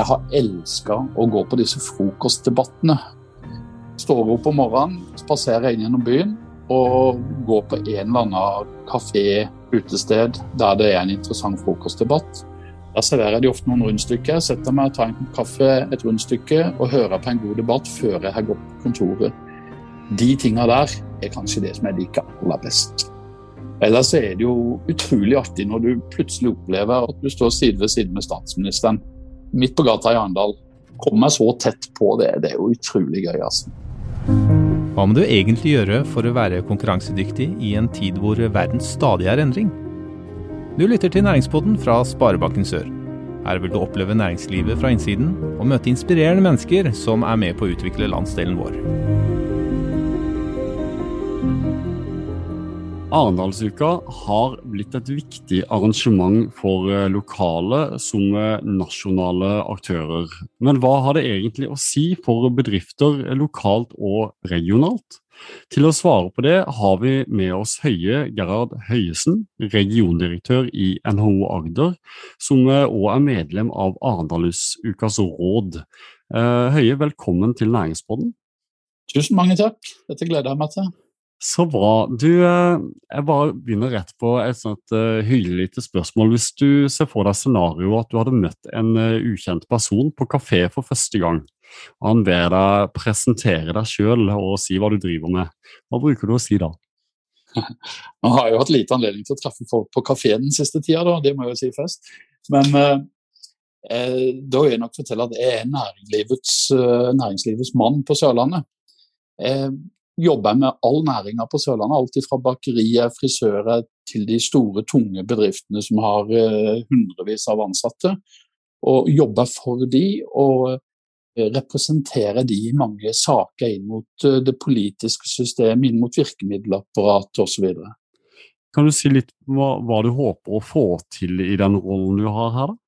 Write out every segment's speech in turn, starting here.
Jeg har elska å gå på disse frokostdebattene. Står opp om morgenen, spaserer inn gjennom byen og går på en eller annen kafé, utested, der det er en interessant frokostdebatt. Der serverer de ofte noen rundstykker. Setter meg, tar en kaffe, et rundstykke og hører på en god debatt før jeg har gått på kontoret. De tinga der er kanskje det som jeg liker aller best. Ellers er det jo utrolig artig når du plutselig opplever at du står side ved side med statsministeren midt på gata i Arendal. Komme meg så tett på det, det er jo utrolig gøy, altså. Hva må du egentlig gjøre for å være konkurransedyktig i en tid hvor verden stadig er endring? Du lytter til Næringspodden fra Sparebanken Sør. Her vil du oppleve næringslivet fra innsiden og møte inspirerende mennesker som er med på å utvikle landsdelen vår. Arendalsuka har blitt et viktig arrangement for eh, lokale som eh, nasjonale aktører. Men hva har det egentlig å si for bedrifter lokalt og regionalt? Til å svare på det har vi med oss Høie Gerhard Høiesen, regiondirektør i NHO Agder, som òg eh, er medlem av Arendalsukas råd. Høie, velkommen til Næringsbåten. Tusen mange takk. Dette gleder jeg meg til. Så bra. Du, eh, jeg bare begynner rett på et sånt uh, hyggelig lite spørsmål. Hvis du ser for deg scenarioet at du hadde møtt en uh, ukjent person på kafé for første gang, og han ber deg presentere deg sjøl og si hva du driver med, hva bruker du å si da? Nå har jeg jo hatt lite anledning til å treffe folk på kafé den siste tida, da, det må jeg jo si først. Men uh, da vil jeg nok fortelle at jeg er næringslivets, næringslivets mann på Sørlandet jobber med all næringa på Sørlandet. Alt fra bakerier, frisører til de store, tunge bedriftene som har uh, hundrevis av ansatte. Og jobber for de og uh, representerer de i mange saker inn mot uh, det politiske systemet, inn mot virkemiddelapparatet osv. Kan du si litt hva, hva du håper å få til i den rollen du har her, da?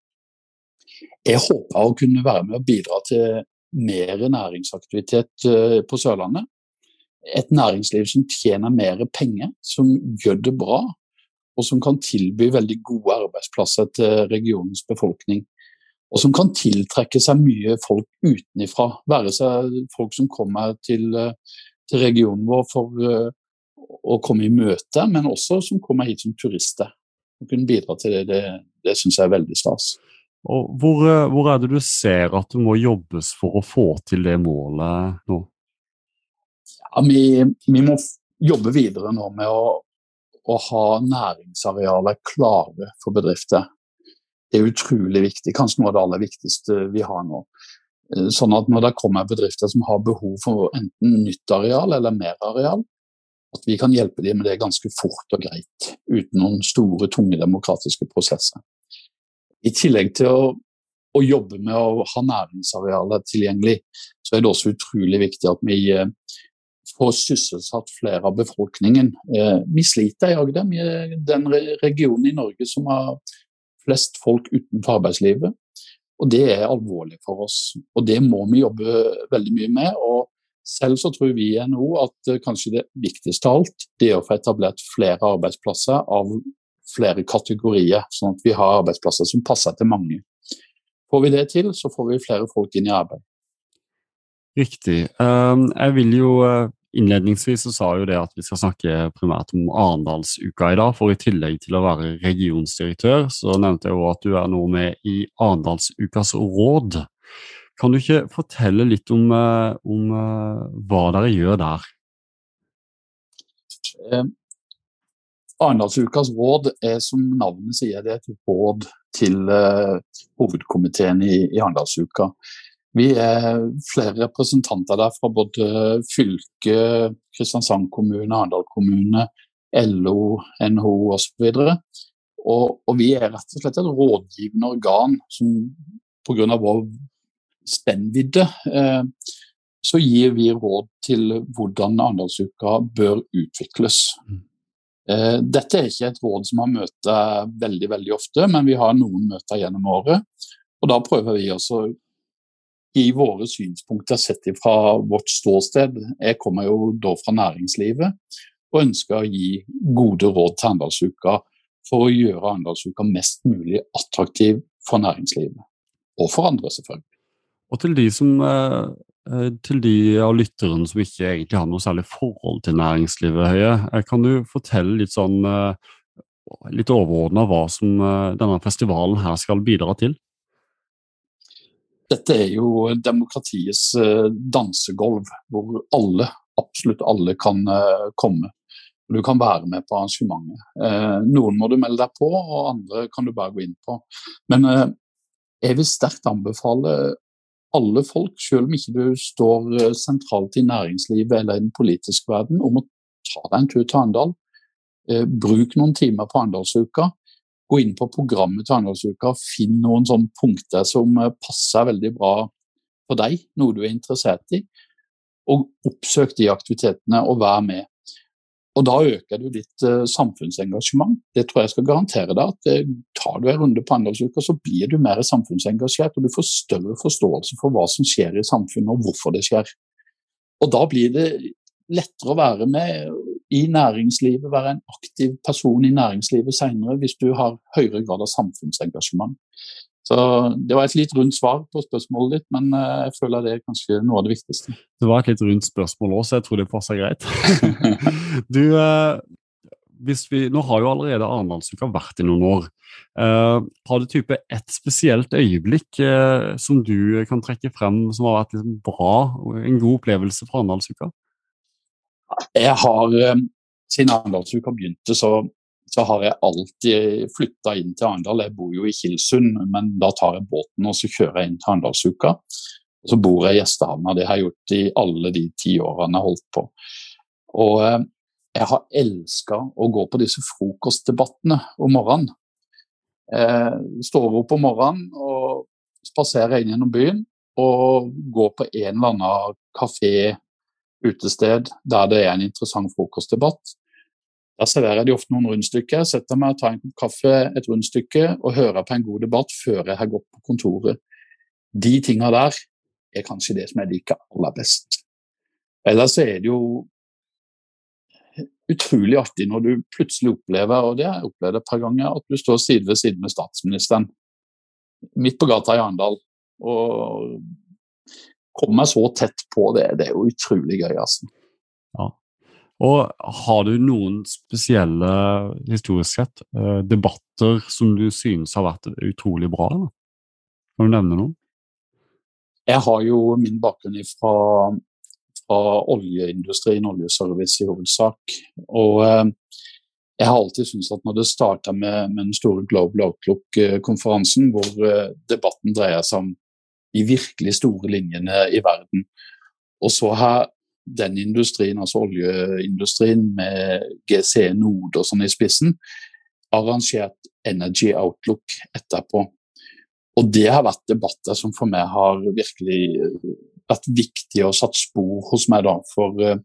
Jeg håper å kunne være med og bidra til mer næringsaktivitet på Sørlandet et næringsliv som tjener mer penger, som gjør det bra, og som kan tilby veldig gode arbeidsplasser til regionens befolkning. Og som kan tiltrekke seg mye folk utenifra, være seg folk som kommer til, til regionen vår for uh, å komme i møte, men også som kommer hit som turister. Å kunne bidra til det, det, det syns jeg er veldig stas. Og hvor, eh, hvor, er det du ser at det må jobbes for å få til det målet nå? Ja, vi, vi, må jobbe videre nå med å, å ha næringsarealer klare for bedrifter. Det er utrolig viktig, kanskje noe av det aller viktigste vi har nå. Eh, sånn at når det kommer bedrifter som har behov for enten nytt areal eller mer areal, at vi kan hjelpe dem med det ganske fort og greit, uten noen store, tunge demokratiske prosesser. I tillegg til å, å jobbe med å ha næringsarealer tilgjengelig, så er det også utrolig viktig at vi eh, få sysselsatt flere av befolkningen. Eh, vi sliter i Agder. Vi er den regionen i Norge som har flest folk utenfor arbeidslivet. Og det er alvorlig for oss. Og det må vi jobbe veldig mye med. og selv så tror vi i NHO at eh, kanskje det viktigste av alt det er å få etablert flere arbeidsplasser av flere kategorier, sånn at vi har arbeidsplasser som passer til mange. Får vi det til, så får vi flere folk inn i arbeid. Riktig. Um, jeg vil jo Innledningsvis så sa jo det at vi skal snakke primært om Arendalsuka i dag. For i tillegg til å være regionsdirektør, så nevnte jeg jo at du er nå med i Arendalsukas råd. Kan du ikke fortelle litt om, uh, om uh, hva dere gjør der? Eh, Arendalsukas råd er som navnet sier, det er et råd til eh, hovedkomiteen i, i Arendalsuka. Vi er flere representanter der fra både fylke, Kristiansand kommune, Arendal kommune, LO, NHO osv. Og, og vi er rett og slett et rådgivende organ som pga. vår spennvidde eh, så gir vi råd til hvordan Arendalsuka bør utvikles. Mm. Eh, dette er ikke et råd som har møter veldig veldig ofte, men vi har noen møter gjennom året. Og Da prøver vi også i våre synspunkter sett fra vårt ståsted. Jeg kommer jo da fra næringslivet og ønsker å gi gode råd til Arendalsuka for å gjøre Arendalsuka mest mulig attraktiv for næringslivet. og for andre, selvfølgelig. Og til de, som, eh, til de av lytterne som ikke egentlig har noe særlig forhold til næringslivet, Høie, kan du fortelle litt sånn litt overordna hva som denne festivalen her skal bidra til? Dette er jo demokratiets dansegulv, hvor alle, absolutt alle, kan komme. Du kan være med på arrangementet. Noen må du melde deg på, og andre kan du bare gå inn på. Men jeg vil sterkt anbefale alle folk, selv om ikke du står eh, sentralt i næringslivet eller i den politiske verden, om å ta deg en tur til Arendal. Eh, bruk noen timer på Arendalsuka. Gå inn på programmet til Arendalsuka, finn noen sånne punkter som eh, passer veldig bra for deg, noe du er interessert i. Og oppsøk de aktivitetene og vær med. Og da øker du ditt uh, samfunnsengasjement. Det tror jeg skal garantere deg at uh, tar du en runde på Arendalsuka, så blir du mer samfunnsengasjert, og du får større forståelse for hva som skjer i samfunnet og hvorfor det skjer. Og da blir det lettere å være med i næringslivet, være en aktiv person i næringslivet senere hvis du har høyere grad av samfunnsengasjement. Så Det var et litt rundt svar på spørsmålet ditt, men eh, jeg føler det er kanskje noe av det viktigste. Det var et litt rundt spørsmål òg, så jeg tror det passer greit. du, eh, vi, nå har jo allerede Arendalsuka vært i noen år. Uh, har du type et spesielt øyeblikk uh, som du kan trekke frem som har vært liksom bra, en god opplevelse fra Arendalsuka? Jeg har, Siden Arendalsuka begynte, så så har jeg alltid flytta inn til Arendal. Jeg bor jo i Kilsund, men da tar jeg båten og så kjører jeg inn til Arendalsuka. Og så bor jeg i Gjestehavna. Det har jeg gjort i alle de ti årene jeg har holdt på. Og eh, jeg har elska å gå på disse frokostdebattene om morgenen. Jeg står opp om morgenen og spaserer inn gjennom byen og går på en eller annen kafé, utested, der det er en interessant frokostdebatt. Da serverer de ofte noen rundstykker, setter meg, og tar en kopp kaffe, et rundstykke og hører på en god debatt før jeg har gått på kontoret. De tinga der er kanskje det som jeg liker aller best. Ellers er det jo utrolig artig når du plutselig opplever, og det har jeg opplevd et par ganger, at du står side ved side med statsministeren midt på gata i Arendal. Og kommer så tett på det. Det er jo utrolig gøy, altså. Ja. Og Har du noen spesielle, historisk sett, eh, debatter som du synes har vært utrolig bra? Da? Kan du nevne noen? Jeg har jo min bakgrunn fra, fra oljeindustrien, oljeservice i hovedsak. Og eh, jeg har alltid syntes at når det starta med, med, den store Global Outlook-konferansen, hvor eh, debatten dreier seg om de virkelig store linjene i verden, og så har den industrien, altså oljeindustrien med GCE Node og sånn i spissen, arrangert Energy Outlook etterpå. Og det har vært debatter som for meg har virkelig vært viktige og satt spor hos meg. da, For uh,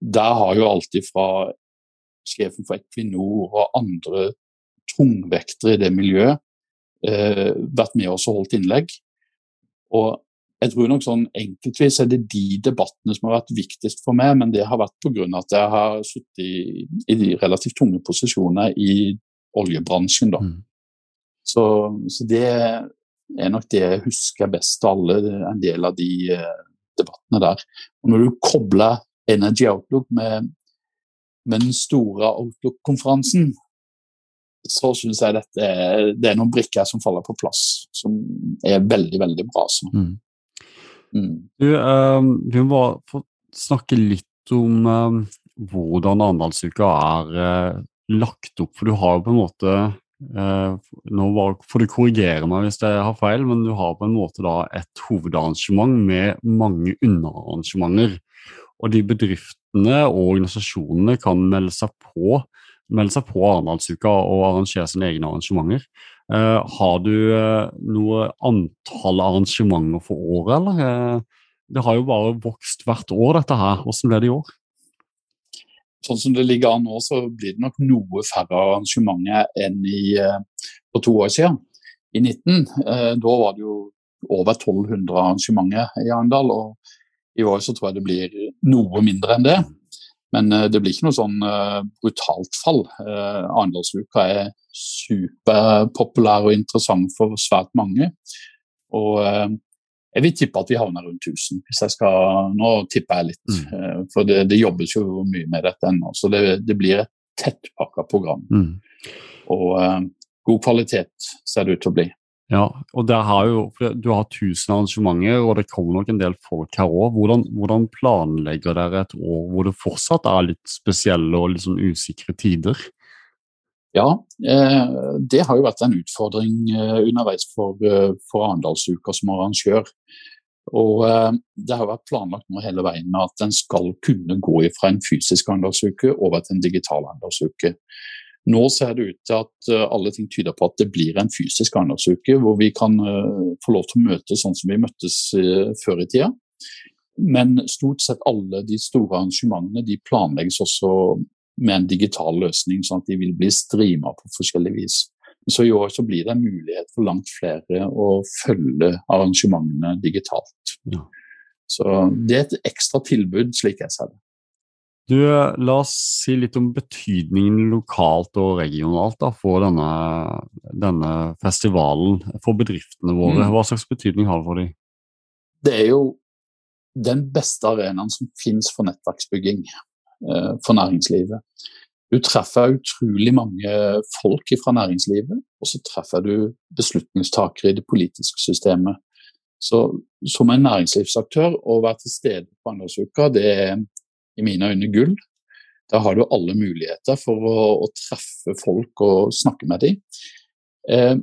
der har jo alltid fra sjefen for Equinor og andre tungvektere i det miljøet eh, vært med oss og holdt innlegg. Og jeg tror nok sånn Enkeltvis er det de debattene som har vært viktigst for meg, men det har vært pga. at jeg har sittet i, i, de relativt tunge posisjoner i oljebransjen. da. Mm. Så, så, det er nok det jeg husker best av alle, en del av de uh, debattene der. Og Når du kobler Energy Outlook med, med den store Outlook-konferansen, så syns jeg dette er, det er noen brikker som faller på plass, som er veldig, veldig bra. Så. Mm. Mm. Du, uh, vi må få snakke litt om uh, hvordan Arendalsuka er uh, lagt opp. For du har jo på en måte Nå får du korrigere meg hvis jeg har feil, men du har på en måte da et hovedarrangement med mange underarrangementer. Og de bedriftene og organisasjonene kan melde seg på melde seg på Arendalsuka og arrangere sine egne arrangementer. Uh, har du uh, noe antall arrangementer for året, eller? Uh, det har jo bare vokst hvert år, dette her. Hvordan ble det i år? Sånn som det ligger an nå, så blir det nok noe færre arrangementer enn i, for to år siden. I 19. Da var det jo over 1200 arrangementer i Arendal, og i år så tror jeg det blir noe mindre enn det. Men det blir ikke noe sånn brutalt fall. Arendalsuka er superpopulær og interessant for svært mange. Og eh, jeg vil tippe at vi havner rundt 1000. hvis jeg skal, Nå tipper jeg litt, Mm. eh, for det, det jobbes jo mye med dette ennå. Så det, det blir et tettpakka program. Mm. Og eh, god kvalitet ser det ut til å bli. Ja, og der har jo, Du har 1000 arrangementer, og det kommer nok en del folk her òg. Hvordan, hvordan planlegger dere et år hvor det fortsatt er litt spesielle og sånn usikre tider? Ja, eh, det har jo vært en utfordring eh, underveis for, eh, for Arendalsuka som arrangør. Og eh, Det har vært planlagt nå hele veien at den skal kunne gå fra en fysisk Arendalsuke over til en digital Arendalsuke. Nå ser det ut til at eh, alle ting tyder på at det blir en fysisk Arendalsuke, hvor vi kan eh, få lov til å møtes sånn som vi møttes eh, før i tida. Men stort sett alle de store arrangementene de planlegges også med en digital løsning, sånn at de vil bli streama på forskjellig vis. Så i år så blir det en mulighet for langt flere å følge arrangementene digitalt. Ja. Så det er et ekstra tilbud, slik jeg ser det. Du, La oss si litt om betydningen lokalt og regionalt da, for denne, denne festivalen for bedriftene våre. Mm. Hva slags betydning har det for dem? Det er jo den beste arenaen som finnes for nettverksbygging eh, for næringslivet. Du treffer utrolig mange folk fra næringslivet, og så treffer du beslutningstakere i det politiske systemet. Så som en næringslivsaktør å være til stede på Arendalsuka, det er i mine øyne gull. Da har du alle muligheter for å, å treffe folk og snakke med dem. Eh,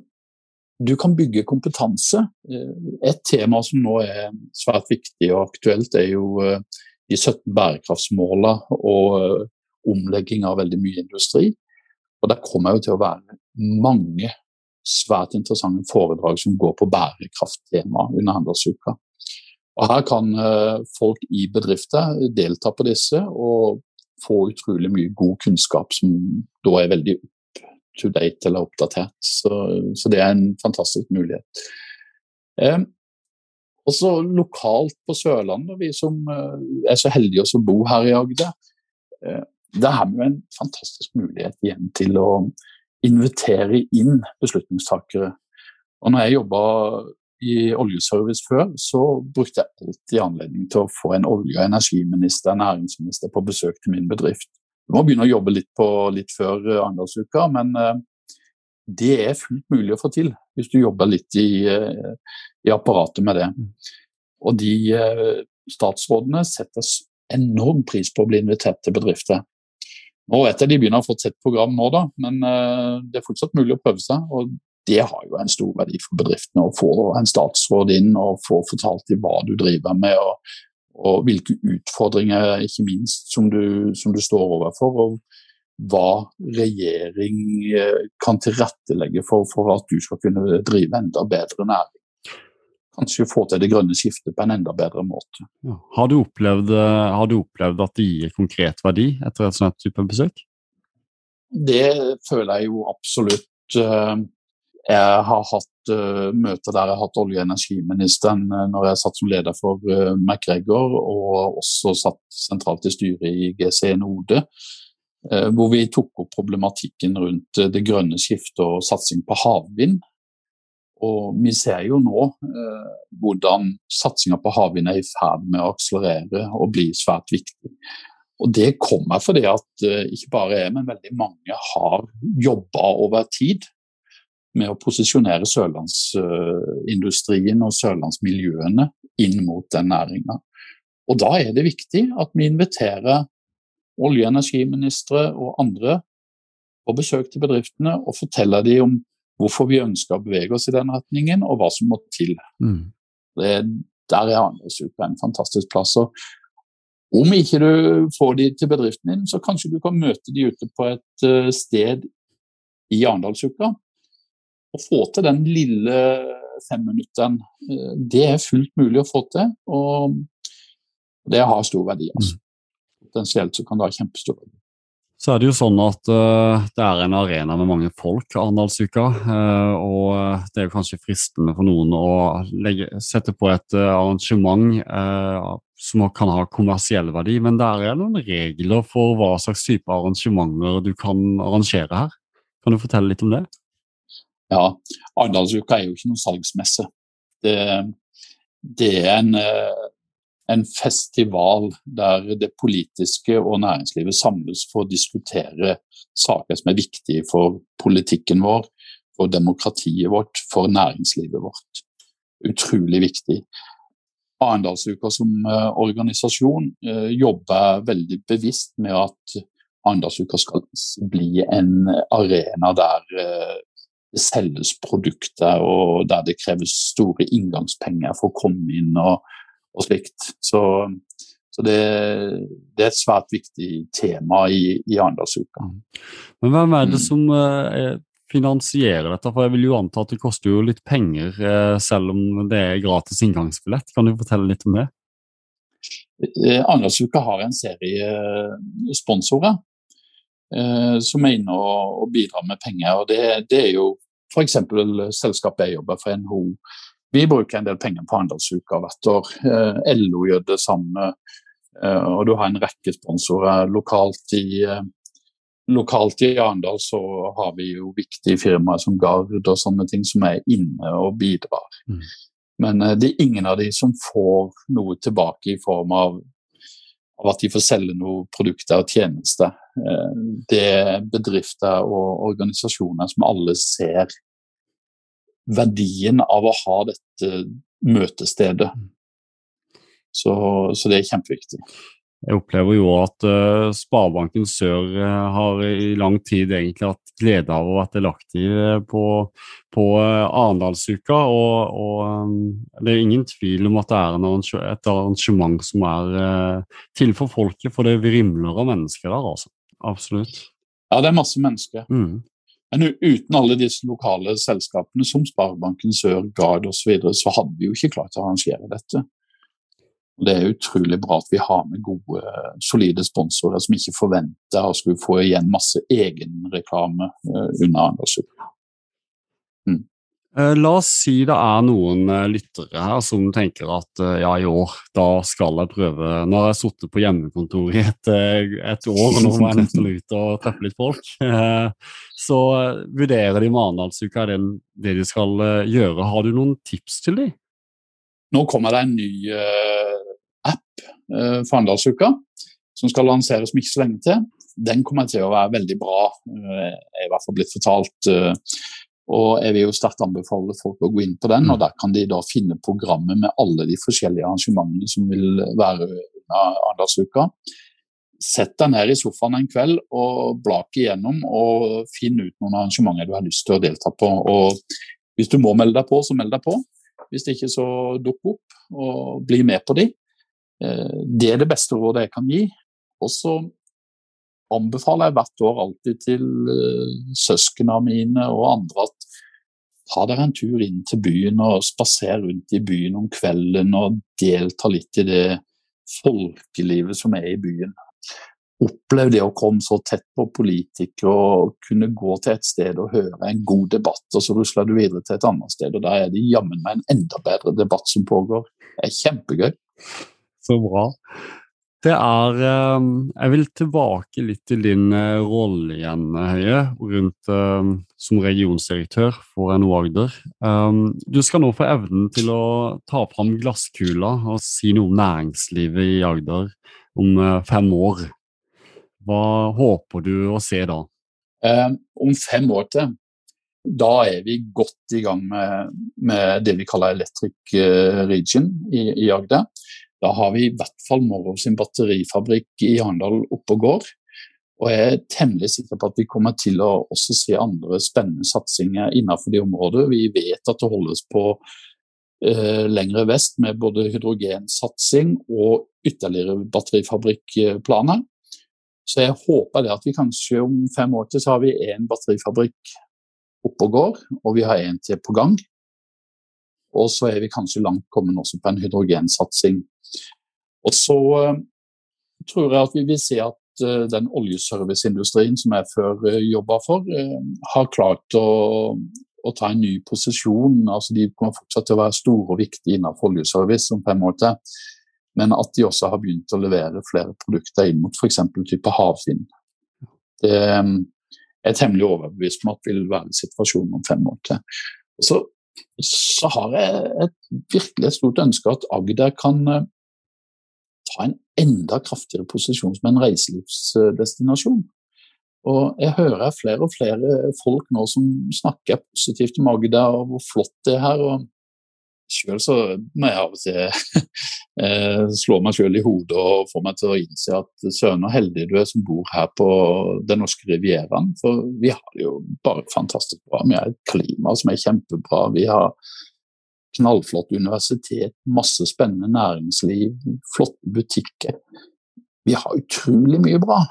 du kan bygge kompetanse. Eh, Et tema som nå er svært viktig og aktuelt, er jo eh, de 17 bærekraftsmålene og eh, omlegging av veldig mye industri. Og der kommer jo til å være mange svært interessante foredrag som går på bærekrafttema under Handelsuka. Og her kan eh, folk i bedrifter delta på disse og få utrolig mye god kunnskap som da er veldig up to date eller oppdatert. Så, så det er en fantastisk mulighet. Eh, også lokalt på Sørlandet, vi som eh, er så heldige å bo her i Agder, eh, der har vi en fantastisk mulighet igjen til å invitere inn beslutningstakere. Og når jeg jobba i oljeservice før, så brukte jeg alltid anledning til å få en olje- og energiminister, næringsminister, på besøk til min bedrift. Du må begynne å jobbe litt, på, litt før eh, Arendalsuka, men eh, det er fullt mulig å få til hvis du jobber litt i, eh, i apparatet med det. Og de statsrådene setter enorm pris på å bli invitert til bedrifter. Nå vet jeg de begynner å få et sett program nå, da, men det er fortsatt mulig å prøve seg. og det har jo en stor verdi for bedriftene å få en statsråd inn og få fortalt dem hva du driver med, og, og hvilke utfordringer ikke minst som du, som du står overfor. og hva regjering eh, kan tilrettelegge for, for at du skal kunne drive enda bedre næring. Kanskje få til det grønne skiftet på en enda bedre måte. Ja. Har, du opplevd, eh, har du opplevd at det gir konkret verdi etter et sånt type besøk? Det føler jeg jo absolutt. Eh, Jeg har hatt uh, møter der jeg har hatt olje- og energiministeren uh, når jeg satt som leder for uh, MacGregor, og også satt sentralt i styret i GC Node. eh, Hvor vi tok opp problematikken rundt eh, det grønne skiftet og satsing på havvind. Og vi ser jo nå eh, hvordan satsinga på havvind er i ferd med å akselerere og bli svært viktig. Og det kommer fordi at eh, ikke bare jeg, men veldig mange har jobba over tid med å posisjonere sørlandsindustrien og sørlandsmiljøene inn mot den næringa. Og da er det viktig at vi inviterer olje- og energiministre og andre på besøk til bedriftene og forteller dem om hvorfor vi ønsker å bevege oss i den retningen, og hva som må til. Mm. Det, der er Arendalsuka en fantastisk plass. Og om ikke du får de til bedriften din, så kanskje du kan møte de ute på et eh, sted i Arendalsuka. Og få til den lille femminutteren. Uh, det er fullt mulig å få til, og det har stor verdi. Altså. Potensielt så kan det ha kjempestor verdi. Så er det jo sånn at uh, det er en arena med mange folk, Arendalsuka. Uh, og det er jo kanskje fristende for noen å legge, sette på et uh, arrangement som kan ha kommersiell verdi, men det er noen regler for hva slags type arrangementer du kan arrangere her. Kan du fortelle litt om det? Ja, Arendalsuka er jo ikke noen salgsmesse. Det, det er en, eh, en, festival der det politiske og næringslivet samles for å diskutere saker som er viktige for politikken vår, for demokratiet vårt, for næringslivet vårt. Utrolig viktig. Arendalsuka som uh, organisasjon uh, jobber veldig bevisst med at Arendalsuka skal bli en arena der det selges produkter, og der det kreves store inngangspenger for å komme inn og, og slikt. Så, så det, det, er et svært viktig tema i, i Arendalsuka. Men hvem er det mm. som uh, finansierer dette? For jeg vil jo anta at det koster jo litt penger, uh, selv om det er gratis inngangsbillett. Kan du fortelle litt om det? Uh, Arendalsuka har en serie sponsorer som er inne og, bidrar med penger. og Det, det er jo F.eks. selskapet jeg jobber for, NHO. Vi bruker en del penger på handelsuka hvert år. Eh, LO gjør det samme. Eh, og du har en rekke sponsorer lokalt i eh, Lokalt i Arendal så har vi jo viktige firmaer som Gard og sånne ting som er inne og bidrar. Mm. Men det er ingen av de som får noe tilbake i form av, av at de får selge noen produkter og tjenester. Det er bedrifter og organisasjoner som alle ser verdien av å ha dette møtestedet. Mm. Så, så det er kjempeviktig. Jeg opplever jo at uh, Sparebanken Sør uh, har i lang tid egentlig hatt glede av å være delaktig uh, på, på uh, Arendalsuka. Og, og um, det er ingen tvil om at det er arrangement, et arrangement som er til for folket, for det vrimler av mennesker der, altså. Absolutt. Ja, det er masse mennesker. Mm. Men uten alle disse lokale selskapene som Sparebanken Sør, Gard osv., så, videre, så hadde vi jo ikke klart å arrangere dette. Og Det er utrolig bra at vi har med gode, solide sponsorer som ikke forventer å skulle få igjen masse egenreklame uh, under Arendalsuka. Eh, la oss si det er noen eh, lyttere her som tenker at eh, ja, i år da skal jeg prøve Nå har jeg sittet på hjemmekontor i et, et, år, og nå må jeg nesten ut og treffe litt folk. Så vurderer de Marendalsuka, er det, det de skal gjøre. Har du noen tips til dem? Nå kommer det en ny app for Arendalsuka som skal lanseres om ikke så lenge til. Den kommer til å være veldig bra, er i hvert fall blitt fortalt og Jeg vil jo sterkt anbefale folk å gå inn på den, og mm. der kan de da finne programmet med alle de forskjellige arrangementene som vil være under Arendalsuka. Sett deg ned i sofaen en kveld og blak igjennom og finn ut noen arrangementer du har lyst til å delta på. Og Hvis du må melde deg på, så meld deg på. Hvis ikke, så dukk opp og bli med på de. Eh, det er det beste rådet jeg kan gi. Og så anbefaler jeg hvert år alltid til uh, søsknene mine og andre at ta dere en tur inn til byen og spaser rundt i byen om kvelden og delta litt i det folkelivet som er i byen. Opplev det å komme så tett på politikere og kunne gå til et sted og høre en god debatt, og så rusler du videre til et annet sted, og da er det jammen meg en enda bedre debatt som pågår. Det er kjempegøy. Så bra. Det er ehm, Jeg vil tilbake litt til din eh, rolle igjen, Høie, rundt ehm, som regionsdirektør for NO Agder. Ehm, du skal nå få evnen til å ta fram glasskula og si noe om næringslivet i Agder om eh, fem år. Hva håper du å se da? Om fem år til, da er vi godt i gang med, med det vi kaller Electric eh, Region i, i Agder. Da har vi i hvert fall Morrow sin batterifabrikk i Arendal oppe og går. Og jeg er temmelig sikker på at vi kommer til å også se andre spennende satsinger innenfor det området. Vi vet at det holdes på eh, lengre vest med både hydrogensatsing og ytterligere batterifabrikkplaner. Så jeg håper det at vi kanskje om fem år til så har vi én batterifabrikk oppe og går, og vi har en til på gang. Og så er vi kanskje langt kommet også på en hydrogensatsing. Og så uh, tror jeg at vi vil se at uh, den oljeserviceindustrien som jeg før eh, jobba for, har klart å, å, ta en ny posisjon. Altså, de kommer fortsatt til å være store og viktige innenfor oljeservice om fem år til. Men at de også har begynt å levere flere produkter inn mot f.eks. type havvind. Det er temmelig overbevist om at vil være situasjonen om fem år til. Så så har jeg et virkelig stort ønske at Agder kan eh, ta en enda kraftigere posisjon som en reiselivsdestinasjon. Og jeg hører flere og flere folk nå som snakker positivt om Agder og hvor flott det er her. og Sjøl så må jeg av og til eh, slå meg sjøl i hodet og få meg til å innse at søren og heldig du er som bor her på den norske rivieraen. For vi har det jo bare fantastisk bra. Vi har et klima som er kjempebra. Vi har knallflott universitet, masse spennende næringsliv, flotte butikker. Vi har utrolig mye bra.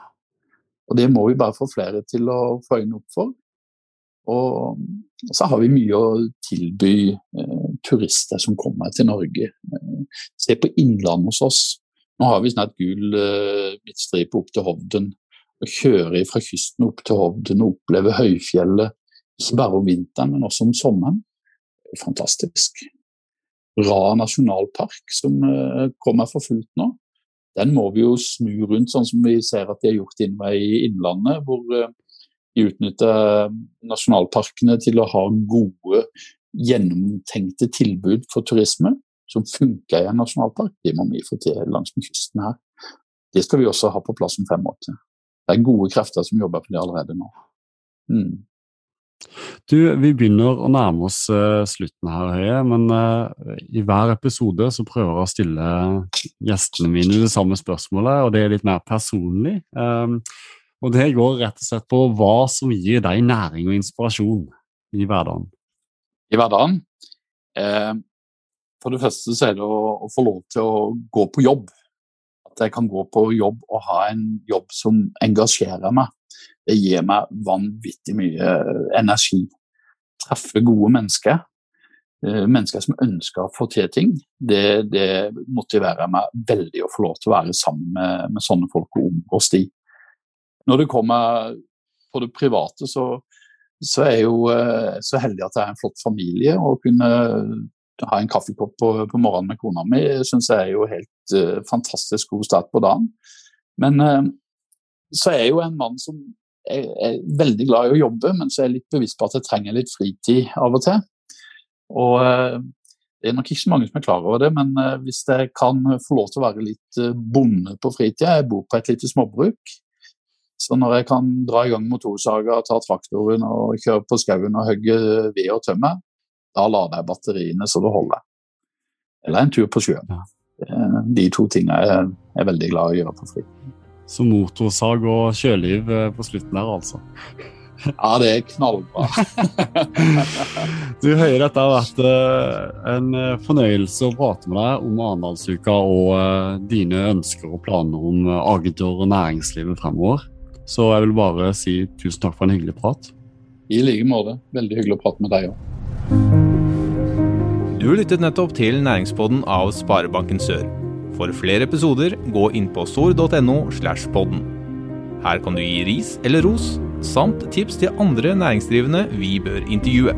Og det må vi bare få flere til å få øynene opp for. Og så har vi mye å tilby eh, turister som kommer til Norge. Eh, se på innlandet hos oss. Nå har vi snart gul eh, midtstripe opp til Hovden. Å kjøre fra kysten opp til Hovden og oppleve høyfjellet, ikke bare om vinteren, men også om sommeren, er fantastisk. Ra nasjonalpark, som eh, kommer for fullt nå, den må vi jo snu rundt, sånn som vi ser at de har gjort innvei i Innlandet. hvor eh, de utnytter nasjonalparkene til å ha gode, gjennomtenkte tilbud for turisme som funker i en nasjonalpark. Det må vi få til langs med kysten her. Det skal vi også ha på plass om fem år til. Det er gode krefter som jobber på det allerede nå. Mm. Du, Vi begynner å nærme oss uh, slutten her, Høie, men uh, i hver episode så prøver jeg å stille gjestene mine det samme spørsmålet, og det er litt mer personlig. Og det går rett og slett på hva som gir deg næring og inspirasjon i hverdagen. I hverdagen? Eh, for det første så er det å, få lov til å gå på jobb. At jeg kan gå på jobb og ha en jobb som engasjerer meg. Det gir meg vanvittig mye energi. Treffe gode mennesker. Eh, mennesker som ønsker å få til ting. Det, det, motiverer meg veldig å få lov til å være sammen med, med sånne folk og omgås de. Når det kommer på det private, så, så er jeg jo eh, så heldig at jeg er en flott familie. Å kunne ha en kaffekopp på, på morgenen med kona mi syns jeg er jo helt uh, fantastisk god start på dagen. Men uh, så er jeg jo en mann som er, er, veldig glad i å jobbe, men så er jeg litt bevisst på at jeg trenger litt fritid av og til. Og uh, det er nok ikke så mange som er klar over det, men hvis jeg kan få lov til å være litt bonde på fritida Jeg bor på et lite småbruk. Så når jeg kan dra i gang motorsaga, ta traktoren og kjøre på skauen og hogge ved og tømme, da lader jeg batteriene så det holder. Eller en tur på sjøen. De to tingene er jeg veldig glad i å gjøre på fri. Så motorsag og sjøliv eh, på slutten her, altså? Ja, det er knallbra. du Høie, dette har vært eh, en eh, fornøyelse å prate med deg om Arendalsuka og dine ønsker og planer om Agder og næringslivet fremover. Så jeg vil bare si tusen takk for en hyggelig prat. I like måte. Veldig hyggelig å prate med deg òg. Du lyttet nettopp til Næringspodden av Sparebanken Sør. For flere episoder, gå inn på sor.no. slash podden. Her kan du gi ris eller ros, samt tips til andre næringsdrivende vi bør intervjue.